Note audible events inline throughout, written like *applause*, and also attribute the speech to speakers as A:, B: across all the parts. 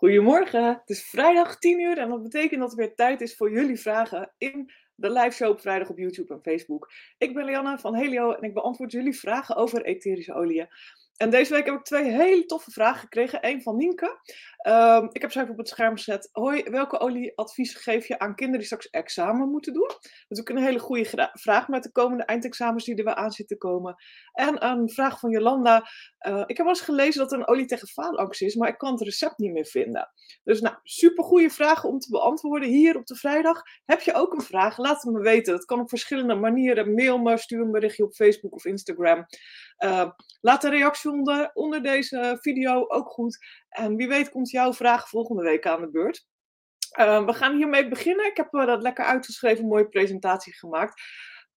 A: Goedemorgen, het is vrijdag 10 uur en dat betekent dat het weer tijd is voor jullie vragen in de live show op vrijdag op YouTube en Facebook. Ik ben Lianne van Helio en ik beantwoord jullie vragen over etherische oliën. En deze week heb ik twee hele toffe vragen gekregen. Eén van Nienke. Ehm, ik heb ze even op het scherm gezet. Hoi, welke olieadvies geef je aan kinderen die straks examen moeten doen? Dat is ook een hele goede vraag met de komende eindexamens die er weer aan zitten komen. En een vraag van Jolanda. Uh, ik heb wel eens gelezen dat er een olie tegen faalangst is, maar ik kan het recept niet meer vinden. Dus nou, super goede vragen om te beantwoorden hier op de vrijdag. Heb je ook een vraag? Laat het me weten. Dat kan op verschillende manieren. Mail me, stuur een berichtje op Facebook of Instagram. Uh, laat een reactie onder, onder deze video ook goed. En wie weet komt jouw vraag volgende week aan de beurt. Uh, we gaan hiermee beginnen. Ik heb uh, dat lekker uitgeschreven, mooie presentatie gemaakt.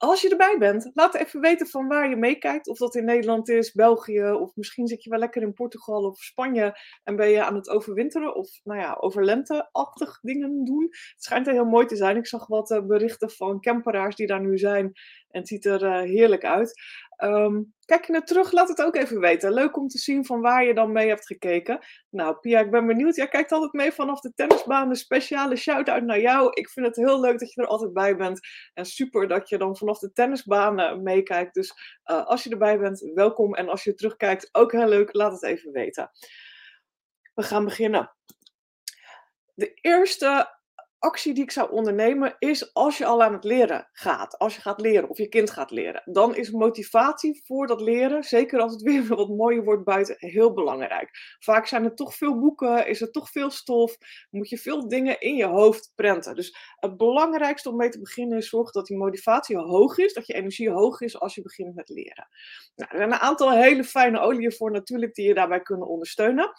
A: Als je erbij bent, laat even weten van waar je meekijkt. Of dat in Nederland is, België, of misschien zit je wel lekker in Portugal of Spanje en ben je aan het overwinteren of nou ja, overlenteachtig dingen doen. Het schijnt er heel mooi te zijn. Ik zag wat uh, berichten van camperaars die daar nu zijn en het ziet er uh, heerlijk uit. Um, kijk je naar terug, laat het ook even weten. Leuk om te zien van waar je dan mee hebt gekeken. Nou, Pia, ik ben benieuwd. Jij kijkt altijd mee vanaf de tennisbaan. Een speciale shout-out naar jou. Ik vind het heel leuk dat je er altijd bij bent. En super dat je dan vanaf de tennisbaan meekijkt. Dus uh, als je erbij bent, welkom. En als je terugkijkt, ook heel leuk. Laat het even weten. We gaan beginnen. De eerste actie die ik zou ondernemen is als je al aan het leren gaat. Als je gaat leren of je kind gaat leren. Dan is motivatie voor dat leren, zeker als het *laughs* weer wat mooier wordt buiten, heel belangrijk. Vaak zijn er toch veel boeken, is er toch veel stof, moet je veel dingen in je hoofd prenten. Dus het belangrijkste om mee te beginnen is zorgen dat die motivatie hoog is, dat je energie hoog is als je begint met leren. Nou, er zijn een aantal hele fijne oliën voor natuurlijk die je daarbij kunnen ondersteunen.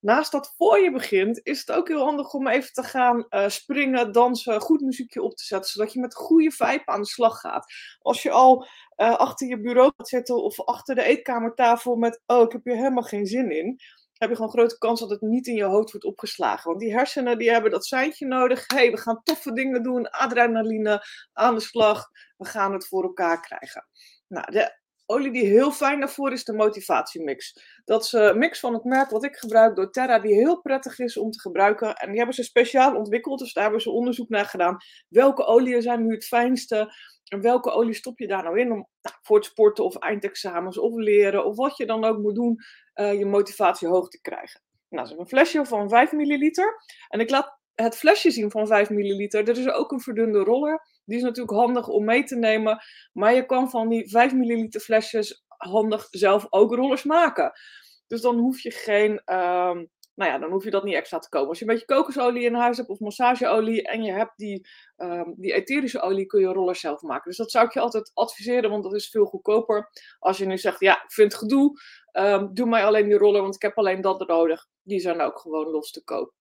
A: Naast dat voor je begint, is het ook heel handig om even te gaan uh, springen, dansen, goed muziekje op te zetten, zodat je met goede vibe aan de slag gaat. Als je al uh, achter je bureau gaat zitten of achter de eetkamertafel met, oh, ik heb hier helemaal geen zin in, heb je gewoon grote kans dat het niet in je hoofd wordt opgeslagen. Want die hersenen die hebben dat seintje nodig. Hé, hey, we gaan toffe dingen doen, adrenaline, aan de slag, we gaan het voor elkaar krijgen. Nou, de olie die heel fijn daarvoor is de motivatiemix. Dat is een mix van het merk wat ik gebruik, doTERRA, die heel prettig is om te gebruiken. En die hebben ze speciaal ontwikkeld, dus daar hebben ze onderzoek naar gedaan. Welke oliën zijn nu het fijnste? En welke olie stop je daar nou in om nou, voor het sporten of eindexamens of leren of wat je dan ook moet doen, uh, je motivatie hoog te krijgen? Nou, dat is een flesje van 5 milliliter. En ik laat het flesje zien van 5 milliliter. Er is ook een verdunde roller. Die is natuurlijk handig om mee te nemen. Maar je kan van die 5 milliliter flesjes handig zelf ook rollers maken. Dus dan hoef je geen. Um, nou ja, dan hoef je dat niet extra te kopen. Als je een beetje kokosolie in huis hebt of massageolie en je hebt die, um, die etherische olie, kun je rollers zelf maken. Dus dat zou ik je altijd adviseren, want dat is veel goedkoper. Als je nu zegt, ja, ik vind het gedoe, um, doe mij alleen die roller, want ik heb alleen dat nodig. Die zijn ook gewoon los te koop.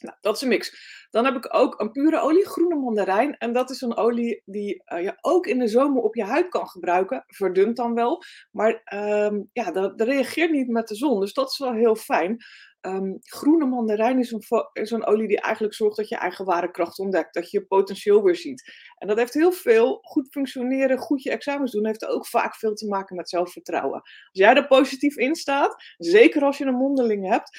A: Nou, dat is een mix. Dan heb ik ook een pure olie, groene mandarijn. En dat is een olie die uh, je ook in de zomer op je huid kan gebruiken. Verdunt dan wel. Maar um, ja, dat, reageert niet met de zon. Dus dat is wel heel fijn. Um, groene mandarijn is een, is een olie die eigenlijk zorgt dat je eigen ware kracht ontdekt. Dat je je potentieel weer ziet. En dat heeft heel veel goed functioneren, goed je examens doen. Heeft ook vaak veel te maken met zelfvertrouwen. Als jij er positief in staat, zeker als je een mondeling hebt,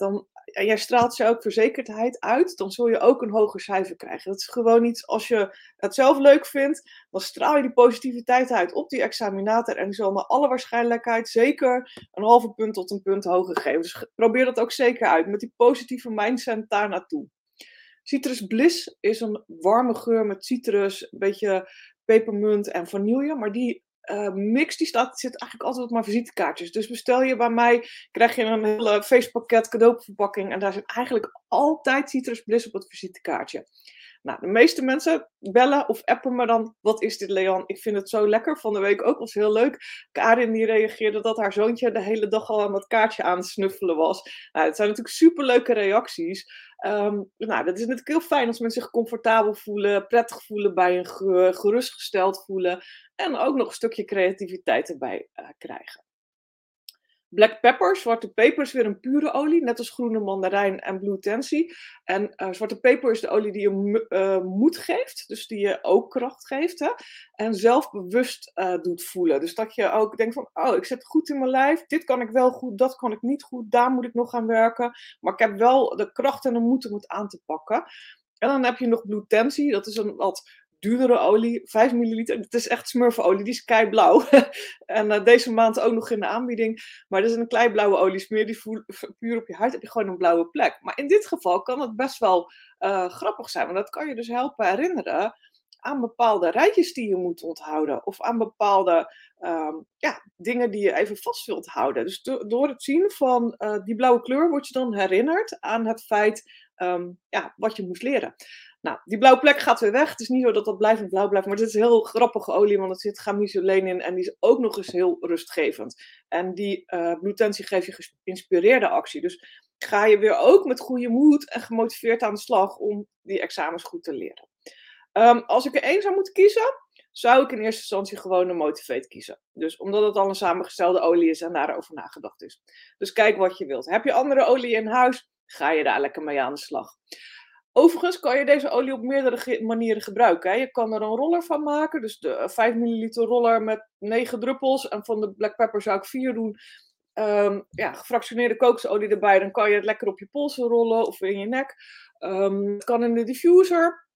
A: dan en jij straalt ze ook verzekerdheid uit, dan zul je ook een hoger cijfer krijgen. Dat is gewoon iets, als je het zelf leuk vindt, dan straal je die positiviteit uit op die examinator en die zal naar alle waarschijnlijkheid zeker een halve punt tot een punt hoger geven. Dus probeer dat ook zeker uit, met die positieve mindset daar naartoe. Citrus Bliss is een warme geur met citrus, een beetje pepermunt en vanille, maar die uh, mix die staat, zit eigenlijk altijd op mijn visitekaartjes. Dus bestel je bij mij, krijg je een hele feestpakket cadeauverpakking. En daar zit eigenlijk altijd Citrus Bliss op het visitekaartje. Nou, de meeste mensen bellen of appen me dan, wat is dit Leon? Ik vind het zo lekker. Van de week ook was heel leuk. Karin die reageerde dat haar zoontje de hele dag al aan dat kaartje aan het snuffelen was. Nou, het zijn natuurlijk superleuke reacties. Um, nou, dat is natuurlijk heel fijn als mensen zich comfortabel voelen, prettig voelen bij een gerustgesteld voelen. En ook nog een stukje creativiteit erbij uh, krijgen. Black pepper, zwarte peper is weer een pure olie, net als groene mandarijn en blue tansy. En uh, zwarte peper is de olie die je uh, moed geeft, dus die je ook kracht geeft. Hè? En zelfbewust uh, doet voelen. Dus dat je ook denkt van, oh, ik zit goed in mijn lijf, dit kan ik wel goed, dat kan ik niet goed, daar moet ik nog aan werken. Maar ik heb wel de kracht en de moed om het aan te pakken. En dan heb je nog blue tansy, dat is een wat duurdere olie, 5 milliliter. Het is echt smurfenolie, die is kei blauw. *laughs* en uh, deze maand ook nog in de aanbieding. Maar dat is een klei blauwe olie. Smeer die puur op je huid, heb je gewoon een blauwe plek. Maar in dit geval kan het best wel uh, grappig zijn. Want dat kan je dus helpen herinneren aan bepaalde rijtjes die je moet onthouden. Of aan bepaalde um, ja, dingen die je even vast wilt houden. Dus do door het zien van uh, die blauwe kleur word je dan herinnerd aan het feit um, ja, wat je moest leren. Nou, die blauwe plek gaat weer weg. Het is niet zo dat dat blijvend blauw blijft, maar het is heel grappige olie, want er zit gamisoleen in en die is ook nog eens heel rustgevend. En die uh, glutentie geeft je geïnspireerde actie. Dus ga je weer ook met goede moed en gemotiveerd aan de slag om die examens goed te leren. Um, als ik er één zou moeten kiezen, zou ik in eerste instantie gewoon een Motivate kiezen. Dus omdat het al een samengestelde olie is en daarover nagedacht is. Dus kijk wat je wilt. Heb je andere olie in huis, ga je daar lekker mee aan de slag. Overigens kan je deze olie op meerdere manieren gebruiken. Hè. Je kan er een roller van maken, dus de 5 ml roller met 9 druppels. En van de black pepper zou ik 4 doen. Um, ja, gefractioneerde kokosolie erbij, dan kan je het lekker op je polsen rollen of in je nek. Um, het kan in de diffuser.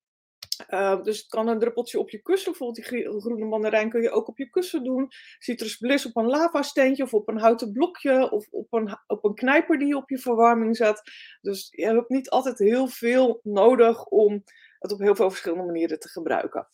A: Uh, dus het kan een druppeltje op je kussen, bijvoorbeeld die groene mandarijn kun je ook op je kussen doen. Citrus bliss op een lavasteentje of op een houten blokje of op een, op een knijper die je op je verwarming zet. Dus je hebt niet altijd heel veel nodig om het op heel veel verschillende manieren te gebruiken.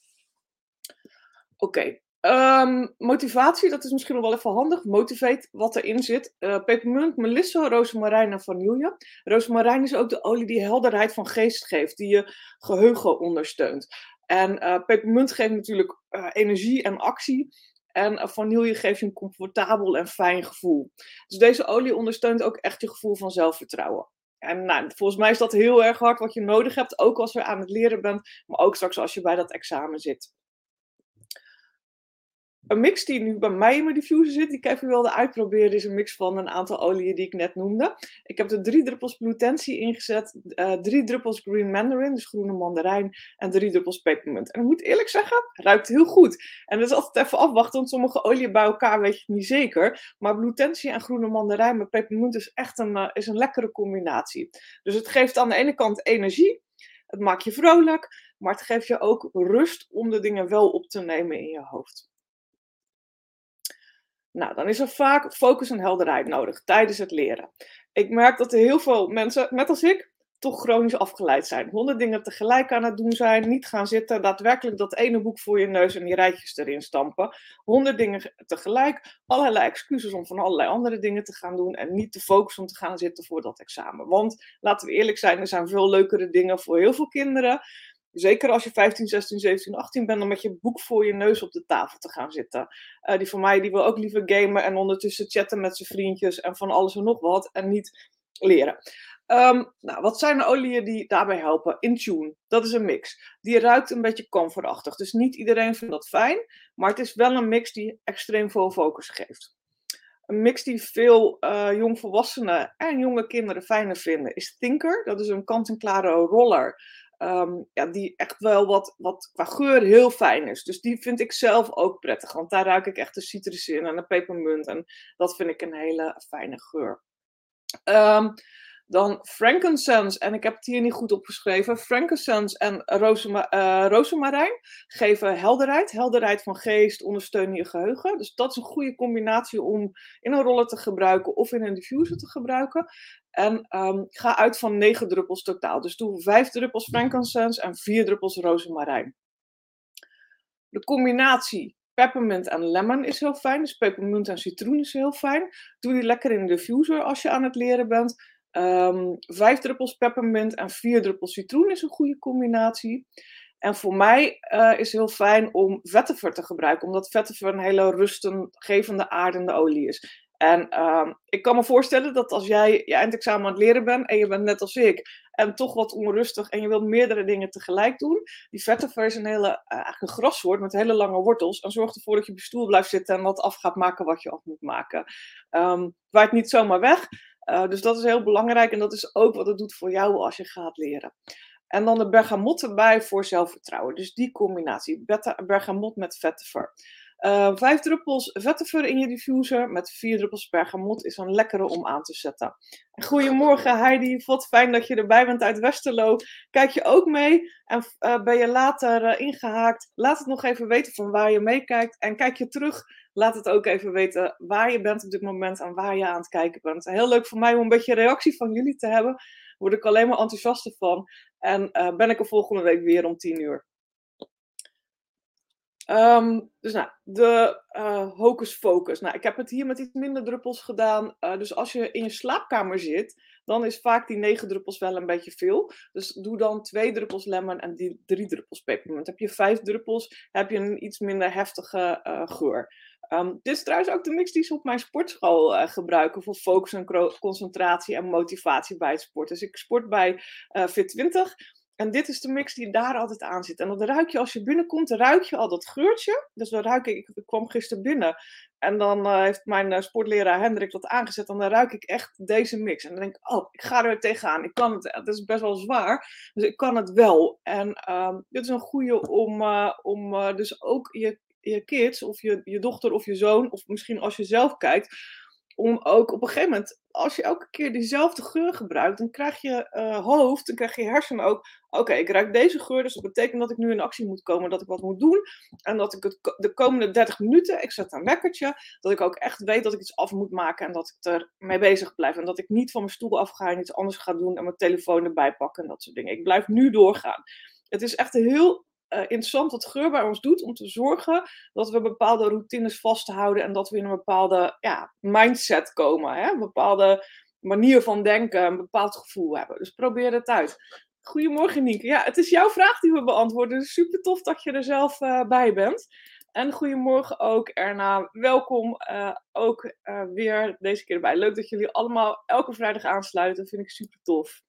A: Oké, Um, motivatie, dat is misschien nog wel even handig. Motivate wat erin zit. Uh, pepermunt, melissa, rozemarijn en vanille. Rozemarijn is ook de olie die helderheid van geest geeft, die je geheugen ondersteunt. En uh, pepermunt geeft natuurlijk uh, energie en actie. En vanille geeft je een comfortabel en fijn gevoel. Dus deze olie ondersteunt ook echt je gevoel van zelfvertrouwen. En nou, volgens mij is dat heel erg hard wat je nodig hebt, ook als je aan het leren bent, maar ook straks als je bij dat examen zit een mix die nu bij mij in mijn diffuser zit, die ik even wilde uitproberen, is een mix van een aantal oliën die ik net noemde. Ik heb er drie druppels Blutensie ingezet, uh, drie druppels Green Mandarin, dus groene mandarijn, en drie druppels pepermunt. En ik moet eerlijk zeggen, ruikt heel goed. En dat is altijd even afwachten, want sommige oliën bij elkaar weet je niet zeker. Maar Blutensie en groene mandarijn met pepermunt is echt een, uh, is een lekkere combinatie. Dus het geeft aan de ene kant energie, het maakt je vrolijk, maar het geeft je ook rust om de dingen wel op te nemen in je hoofd. Nou, dan is er vaak focus en helderheid nodig tijdens het leren. Ik merk dat er heel veel mensen, net als ik, toch chronisch afgeleid zijn. Honderd dingen tegelijk aan het doen zijn, niet gaan zitten, daadwerkelijk dat ene boek voor je neus en die rijtjes erin stampen. Honderd dingen tegelijk, allerlei excuses om van allerlei andere dingen te gaan doen en niet te focussen om te gaan zitten voor dat examen. Want laten we eerlijk zijn, er zijn veel leukere dingen voor heel veel kinderen. Zeker als je 15, 16, 17, 18 bent, om met je boek voor je neus op de tafel te gaan zitten. Uh, die van mij die wil ook liever gamen en ondertussen chatten met zijn vriendjes en van alles en nog wat. En niet leren. Um, nou, wat zijn de oliën die daarbij helpen? Intune, dat is een mix. Die ruikt een beetje comfortachtig. Dus niet iedereen vindt dat fijn, maar het is wel een mix die extreem veel focus geeft. Een mix die veel uh, jongvolwassenen en jonge kinderen fijner vinden is Thinker. Dat is een kant-en-klare roller Um, ja, die echt wel wat, wat qua geur heel fijn is. Dus die vind ik zelf ook prettig. Want daar ruik ik echt de citrus in en de pepermunt. En dat vind ik een hele fijne geur. Um, dan frankincense, en ik heb het hier niet goed opgeschreven. Frankincense en rozema uh, rozemarijn geven helderheid. Helderheid van geest, ondersteunen je geheugen. Dus dat is een goede combinatie om in een roller te gebruiken of in een diffuser te gebruiken. En um, ga uit van 9 druppels totaal. Dus doe 5 druppels frankincense en 4 druppels rozemarijn. De combinatie peppermint en lemon is heel fijn. Dus pepermunt en citroen is heel fijn. Doe die lekker in de diffuser als je aan het leren bent. Um, vijf druppels peppermint en vier druppels citroen is een goede combinatie. En voor mij uh, is heel fijn om vetiver te gebruiken, omdat vetiver een hele rustgevende, aardende olie is. En ehm, ik kan me voorstellen dat als jij je eindexamen aan het leren bent en je bent net als ik en toch wat onrustig en je wilt meerdere dingen tegelijk doen, die vetiver is een hele, uh, een grassoort met hele lange wortels en zorgt ervoor dat je stoel blijft zitten en wat af gaat maken wat je af moet maken. Um, waait niet zomaar weg. Uh, dus dat is heel belangrijk en dat is ook wat het doet voor jou als je gaat leren. En dan de bergamot erbij voor zelfvertrouwen. Dus die combinatie, bergamot met vetiver. Uh, vijf druppels vetiver in je diffuser met vier druppels bergamot is een lekkere om aan te zetten. Goedemorgen Heidi, wat fijn dat je erbij bent uit Westerlo. Kijk je ook mee en uh, ben je later uh, ingehaakt? Laat het nog even weten van waar je meekijkt. En kijk je terug, laat het ook even weten waar je bent op dit moment en waar je aan het kijken bent. Heel leuk voor mij om een beetje reactie van jullie te hebben. Word ik alleen maar enthousiaster van. En ben ik er volgende week weer om 10 uur. Um, dus nou, de uh, hocus focus. Nou, ik heb het hier met iets minder druppels gedaan. Uh, dus als je in je slaapkamer zit, dan is vaak die negen druppels wel een beetje veel. Dus doe dan twee druppels lemon en die drie druppels pepermunt. Heb je vijf druppels, heb je een iets minder heftige uh, geur. Um, dit is trouwens ook de mix die ze op mijn sportschool gebruiken voor focus en concentratie en motivatie bij het sport. Dus ik sport bij Fit20. En dit is de mix die daar altijd aan zit. En dat ruik je als je binnenkomt, dan ruik je al dat geurtje. Dus dan ruik ik, ik kwam gisteren binnen. En dan uh, heeft mijn uh, sportleraar Hendrik dat aangezet. En dan ruik ik echt deze mix. En dan denk ik, oh, ik ga er tegenaan. Ik kan het. Het is best wel zwaar. Dus ik kan het wel. En uh, dit is een goede om, uh, om dus ook je, je kids, of je, je dochter of je zoon, of misschien als je zelf kijkt om ook op een gegeven moment, als je elke keer diezelfde geur gebruikt, dan krijg je uh, hoofd, dan krijg je hersenen ook, oké, ik ruik deze geur, dus dat betekent dat ik nu in actie moet komen, dat ik wat moet doen. En dat ik de komende 30 minuten, ik zet een wekkertje, dat ik ook echt weet dat ik iets af moet maken en dat ik er mee bezig blijf. En dat ik niet van mijn stoel afga en iets anders ga doen en mijn telefoon erbij pakken en dat soort dingen. Ik blijf nu doorgaan. Het is echt heel uh, interessant wat geur bij ons doet om te zorgen dat we bepaalde routines vasthouden en dat we in een bepaalde ja, mindset komen. Hè? Een bepaalde manier van denken, een bepaald gevoel hebben. Dus probeer het uit. Goedemorgen Nienke. Ja, het is jouw vraag die we beantwoorden. Dus super tof dat je er zelf uh, bij bent. En goedemorgen ook Erna. Welkom uh, ook weer deze keer erbij. Leuk dat jullie allemaal elke vrijdag aansluiten. vind ik super tof.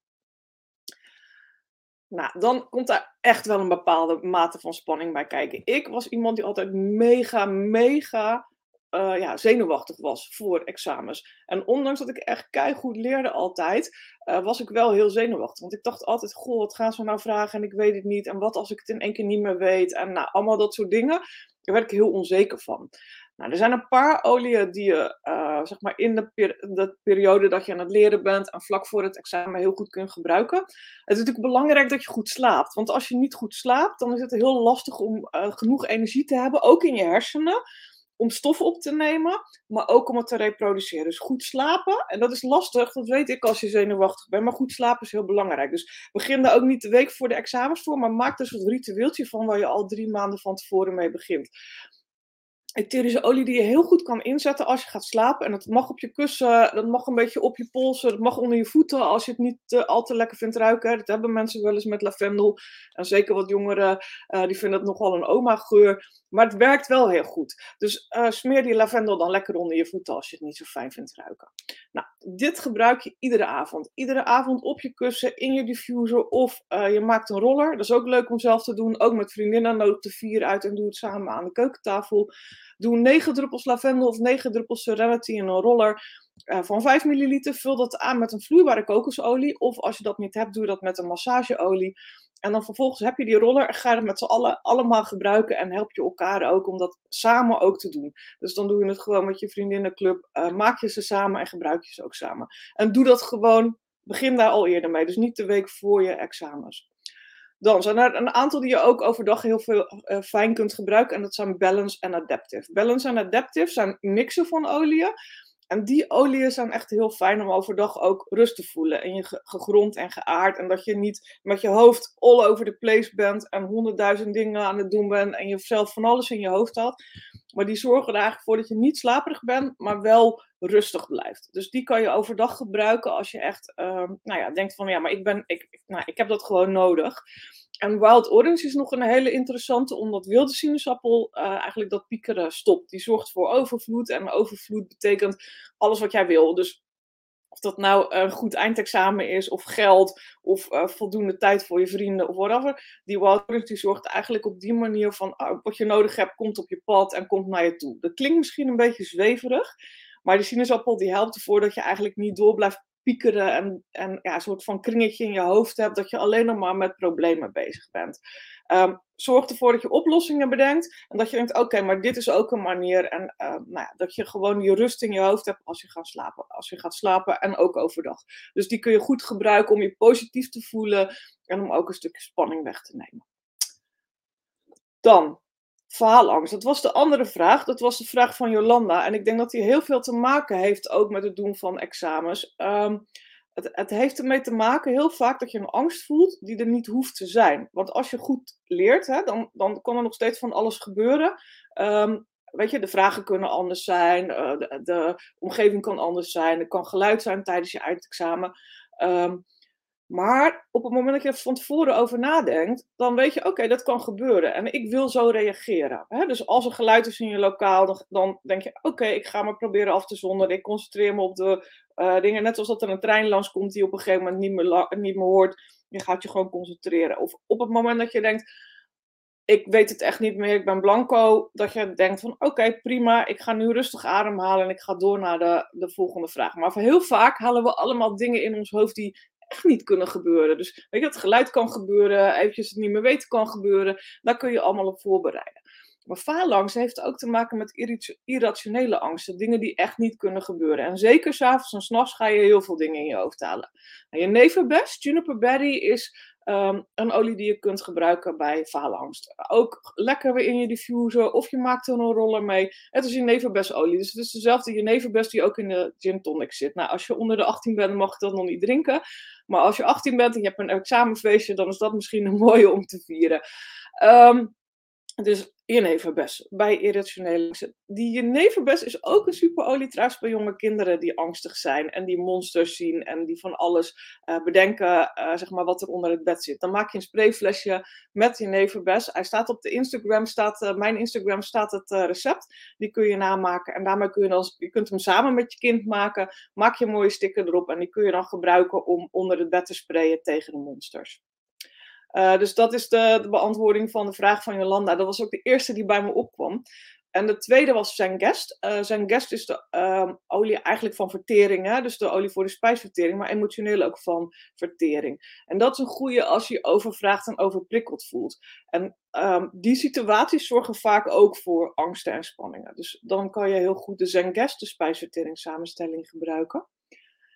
A: Nou, dan komt daar echt wel een bepaalde mate van spanning bij kijken. Ik was iemand die altijd mega, mega uh, ja, zenuwachtig was voor examens. En ondanks dat ik echt keihard leerde altijd, uh, was ik wel heel zenuwachtig. Want ik dacht altijd, goh, wat gaan ze nou vragen en ik weet het niet. En wat als ik het in één keer niet meer weet. En nou, allemaal dat soort dingen. Daar werd ik heel onzeker van. Nou, er zijn een paar oliën die je uh, zeg maar in de, per de, periode dat je aan het leren bent en vlak voor het examen heel goed kunt gebruiken. Het is natuurlijk belangrijk dat je goed slaapt. Want als je niet goed slaapt, dan is het heel lastig om uh, genoeg energie te hebben, ook in je hersenen, om stof op te nemen, maar ook om het te reproduceren. Dus goed slapen, en dat is lastig, dat weet ik als je zenuwachtig bent, maar goed slapen is heel belangrijk. Dus begin daar ook niet de week voor de examens voor, maar maak dus een ritueeltje van waar je al drie maanden van tevoren mee begint etherische olie die je heel goed kan inzetten als je gaat slapen. En dat mag op je kussen, dat mag een beetje op je polsen, dat mag onder je voeten als je het niet uh, al te lekker vindt ruiken. Dat hebben mensen wel eens met lavendel. En zeker wat jongeren, uh, die vinden het nogal een oma-geur. Maar het werkt wel heel goed. Dus uh, smeer die lavendel dan lekker onder je voeten als je het niet zo fijn vindt ruiken. Nou, dit gebruik je iedere avond. Iedere avond op je kussen, in je diffuser of je maakt een roller. Dat is ook leuk om zelf te doen. Ook met vriendinnen nodig de vier uit en doe het samen aan de keukentafel. Doe 9 druppels lavendel of 9 druppels serenity in een roller uh, van 5 milliliter. Vul dat aan met een vloeibare kokosolie. Of als je dat niet hebt, doe dat met een massageolie. En dan vervolgens heb je die roller en ga het met z'n allen allemaal gebruiken. En help je elkaar ook om dat samen ook te doen. Dus dan doe je het gewoon met je vriendinnenclub. Uh, maak je ze samen en gebruik je ze ook samen. En doe dat gewoon. Begin daar al eerder mee. Dus niet de week voor je examens. Dan zijn er een aantal die je ook overdag heel veel uh, fijn kunt gebruiken. En dat zijn Balance en Adaptive. Balance en Adaptive zijn mixen van oliën. En die oliën zijn echt heel fijn om overdag ook rust te voelen. En je gegrond en geaard. En dat je niet met je hoofd all over the place bent. En honderdduizend dingen aan het doen bent. En je zelf van alles in je hoofd had. Maar die zorgen er eigenlijk voor dat je niet slaperig bent, maar wel rustig blijft. Dus die kan je overdag gebruiken als je echt ehm, nou ja, denkt van ja, maar ik, ben, ik, nou, ik heb dat gewoon nodig. En Wild Orange is nog een hele interessante, omdat wilde sinaasappel uh, eigenlijk dat piekeren stopt. Die zorgt voor overvloed en overvloed betekent alles wat jij wil. Dus of dat nou een goed eindexamen is, of geld, of uh, voldoende tijd voor je vrienden, of whatever. Die Wild Orange die zorgt eigenlijk op die manier van uh, wat je nodig hebt, komt op je pad en komt naar je toe. Dat klinkt misschien een beetje zweverig, maar die sinaasappel die helpt ervoor dat je eigenlijk niet door blijft piekeren en, en ja, een soort van kringetje in je hoofd hebt, dat je alleen nog maar met problemen bezig bent. Um, zorg ervoor dat je oplossingen bedenkt en dat je denkt, oké, maar dit is ook een manier. En uh, nou ja, dat je gewoon je rust in je hoofd hebt als je gaat slapen. Als je gaat slapen en ook overdag. Dus die kun je goed gebruiken om je positief te voelen en om ook een stukje spanning weg te nemen. Dan, faalangst. Dat was de andere vraag. Dat was de vraag van Jolanda. En ik denk dat die heel veel te maken heeft ook met het doen van examens. Um, het, het, heeft ermee te maken heel vaak dat je een angst voelt die er niet hoeft te zijn. Want als je goed leert, hè, dan, dan kan er nog steeds van alles gebeuren. Um, weet je, de vragen kunnen anders zijn, de, de, omgeving kan anders zijn, er kan geluid zijn tijdens je eindexamen. Um, maar op het moment dat je er van tevoren over nadenkt, dan weet je, oké, dat kan gebeuren. En ik wil zo reageren. Hè? Dus als er geluid is in je lokaal, dan, dan denk je, oké, ik ga me proberen af te zonderen. Ik concentreer me op de uh, dingen. Net zoals dat er een trein langskomt die op een gegeven moment niet meer, niet meer hoort. Je gaat je gewoon concentreren. Of op het moment dat je denkt, ik weet het echt niet meer, ik ben blanco. Dat je denkt van, oké, prima, ik ga nu rustig ademhalen en ik ga door naar de, de volgende vraag. Maar heel vaak halen we allemaal dingen in ons hoofd die echt niet kunnen gebeuren. Dus weet je, het geluid kan gebeuren, eventjes het niet meer weten kan gebeuren. Daar kun je allemaal op voorbereiden. Maar faalangst heeft ook te maken met irrationele angsten. Dingen die echt niet kunnen gebeuren. En zeker s'avonds en s'nachts ga je heel veel dingen in je hoofd halen. Nou, je nevenbest, juniper berry, is um, een olie die je kunt gebruiken bij faalangst. Ook lekker weer in je diffuser of je maakt er een roller mee. Het is jeneverbestolie. Dus het is dezelfde jeneverbest die ook in de gin tonic zit. Nou, als je onder de 18 bent, mag je dat nog niet drinken. Maar als je 18 bent en je hebt een examenfeestje, dan is dat misschien *laughs* een mooie om te vieren. Um, dus jeneverbes bij irrationele Die jeneverbes is ook een superolie trouwens bij jonge kinderen die angstig zijn en die monsters zien en die van alles uh, bedenken, uh, zeg maar, wat er onder het bed zit. Dan maak je een sprayflesje met jeneverbes. Hij staat op de Instagram, staat, uh, mijn Instagram staat het recept. Die kun je namaken en daarmee kun je dan, je kunt hem samen met je kind maken. Maak je een mooie sticker erop en die kun je dan gebruiken om onder het bed te sprayen tegen de monsters. Uh, dus dat is de, de, beantwoording van de vraag van Jolanda. Dat was ook de eerste die bij me opkwam. En de tweede was zijn guest. Uh, zijn guest is de uh, olie eigenlijk van vertering. Hè? Dus de olie voor de spijsvertering, maar emotioneel ook van vertering. En dat is een goede als je overvraagd en overprikkeld voelt. En um, die situaties zorgen vaak ook voor angsten en spanningen. Dus dan kan je heel goed de Zengest, de spijsvertering samenstelling, gebruiken.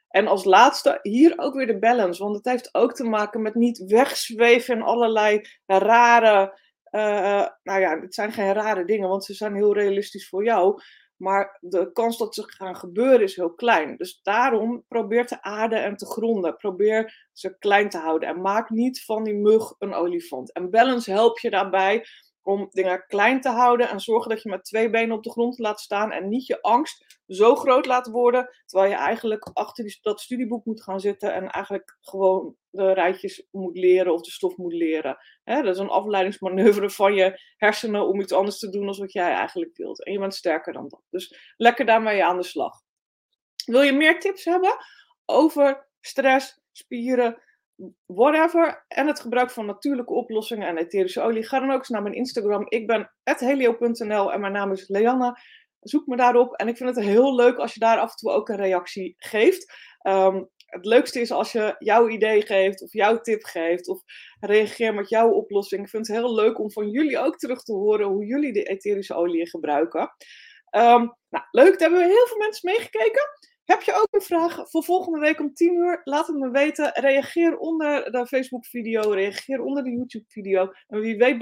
A: En als laatste hier ook weer de balance, want het heeft ook te maken met niet wegzweven in allerlei rare. Uh, nou ja, het zijn geen rare dingen, want ze zijn heel realistisch voor jou. Maar de kans dat ze gaan gebeuren is heel klein. Dus daarom probeer te aarden en te gronden. Probeer ze klein te houden. En maak niet van die mug een olifant. En balance helpt je daarbij om dingen klein te houden en zorgen dat je met twee benen op de grond laat staan en niet je angst zo groot laat worden, terwijl je eigenlijk achter dat studieboek moet gaan zitten en eigenlijk gewoon de rijtjes moet leren of de stof moet leren. dat is een afleidingsmanoeuvre van je hersenen om iets anders te doen dan wat jij eigenlijk wilt. En je bent sterker dan dat. Dus lekker daarmee aan de slag. Wil je meer tips hebben over stress, spieren, whatever. En het gebruik van natuurlijke oplossingen en etherische olie. Ga dan ook eens naar mijn Instagram. Ik ben helio.nl en mijn naam is Leanne. Zoek me daarop. En ik vind het heel leuk als je daar af en toe ook een reactie geeft. Um, het leukste is als je jouw idee geeft of jouw tip geeft of reageer met jouw oplossing. Ik vind het heel leuk om van jullie ook terug te horen hoe jullie de etherische olie gebruiken. Um, nou, leuk, daar hebben we heel veel mensen meegekeken. Heb je ook een vraag voor volgende week om 10 uur? Laat het me weten. Reageer onder de Facebook-video, reageer onder de YouTube-video. En wie weet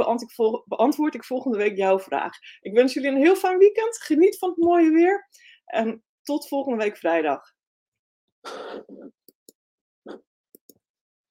A: beantwoord ik volgende week jouw vraag. Ik wens jullie een heel fijn weekend. Geniet van het mooie weer. En tot volgende week vrijdag.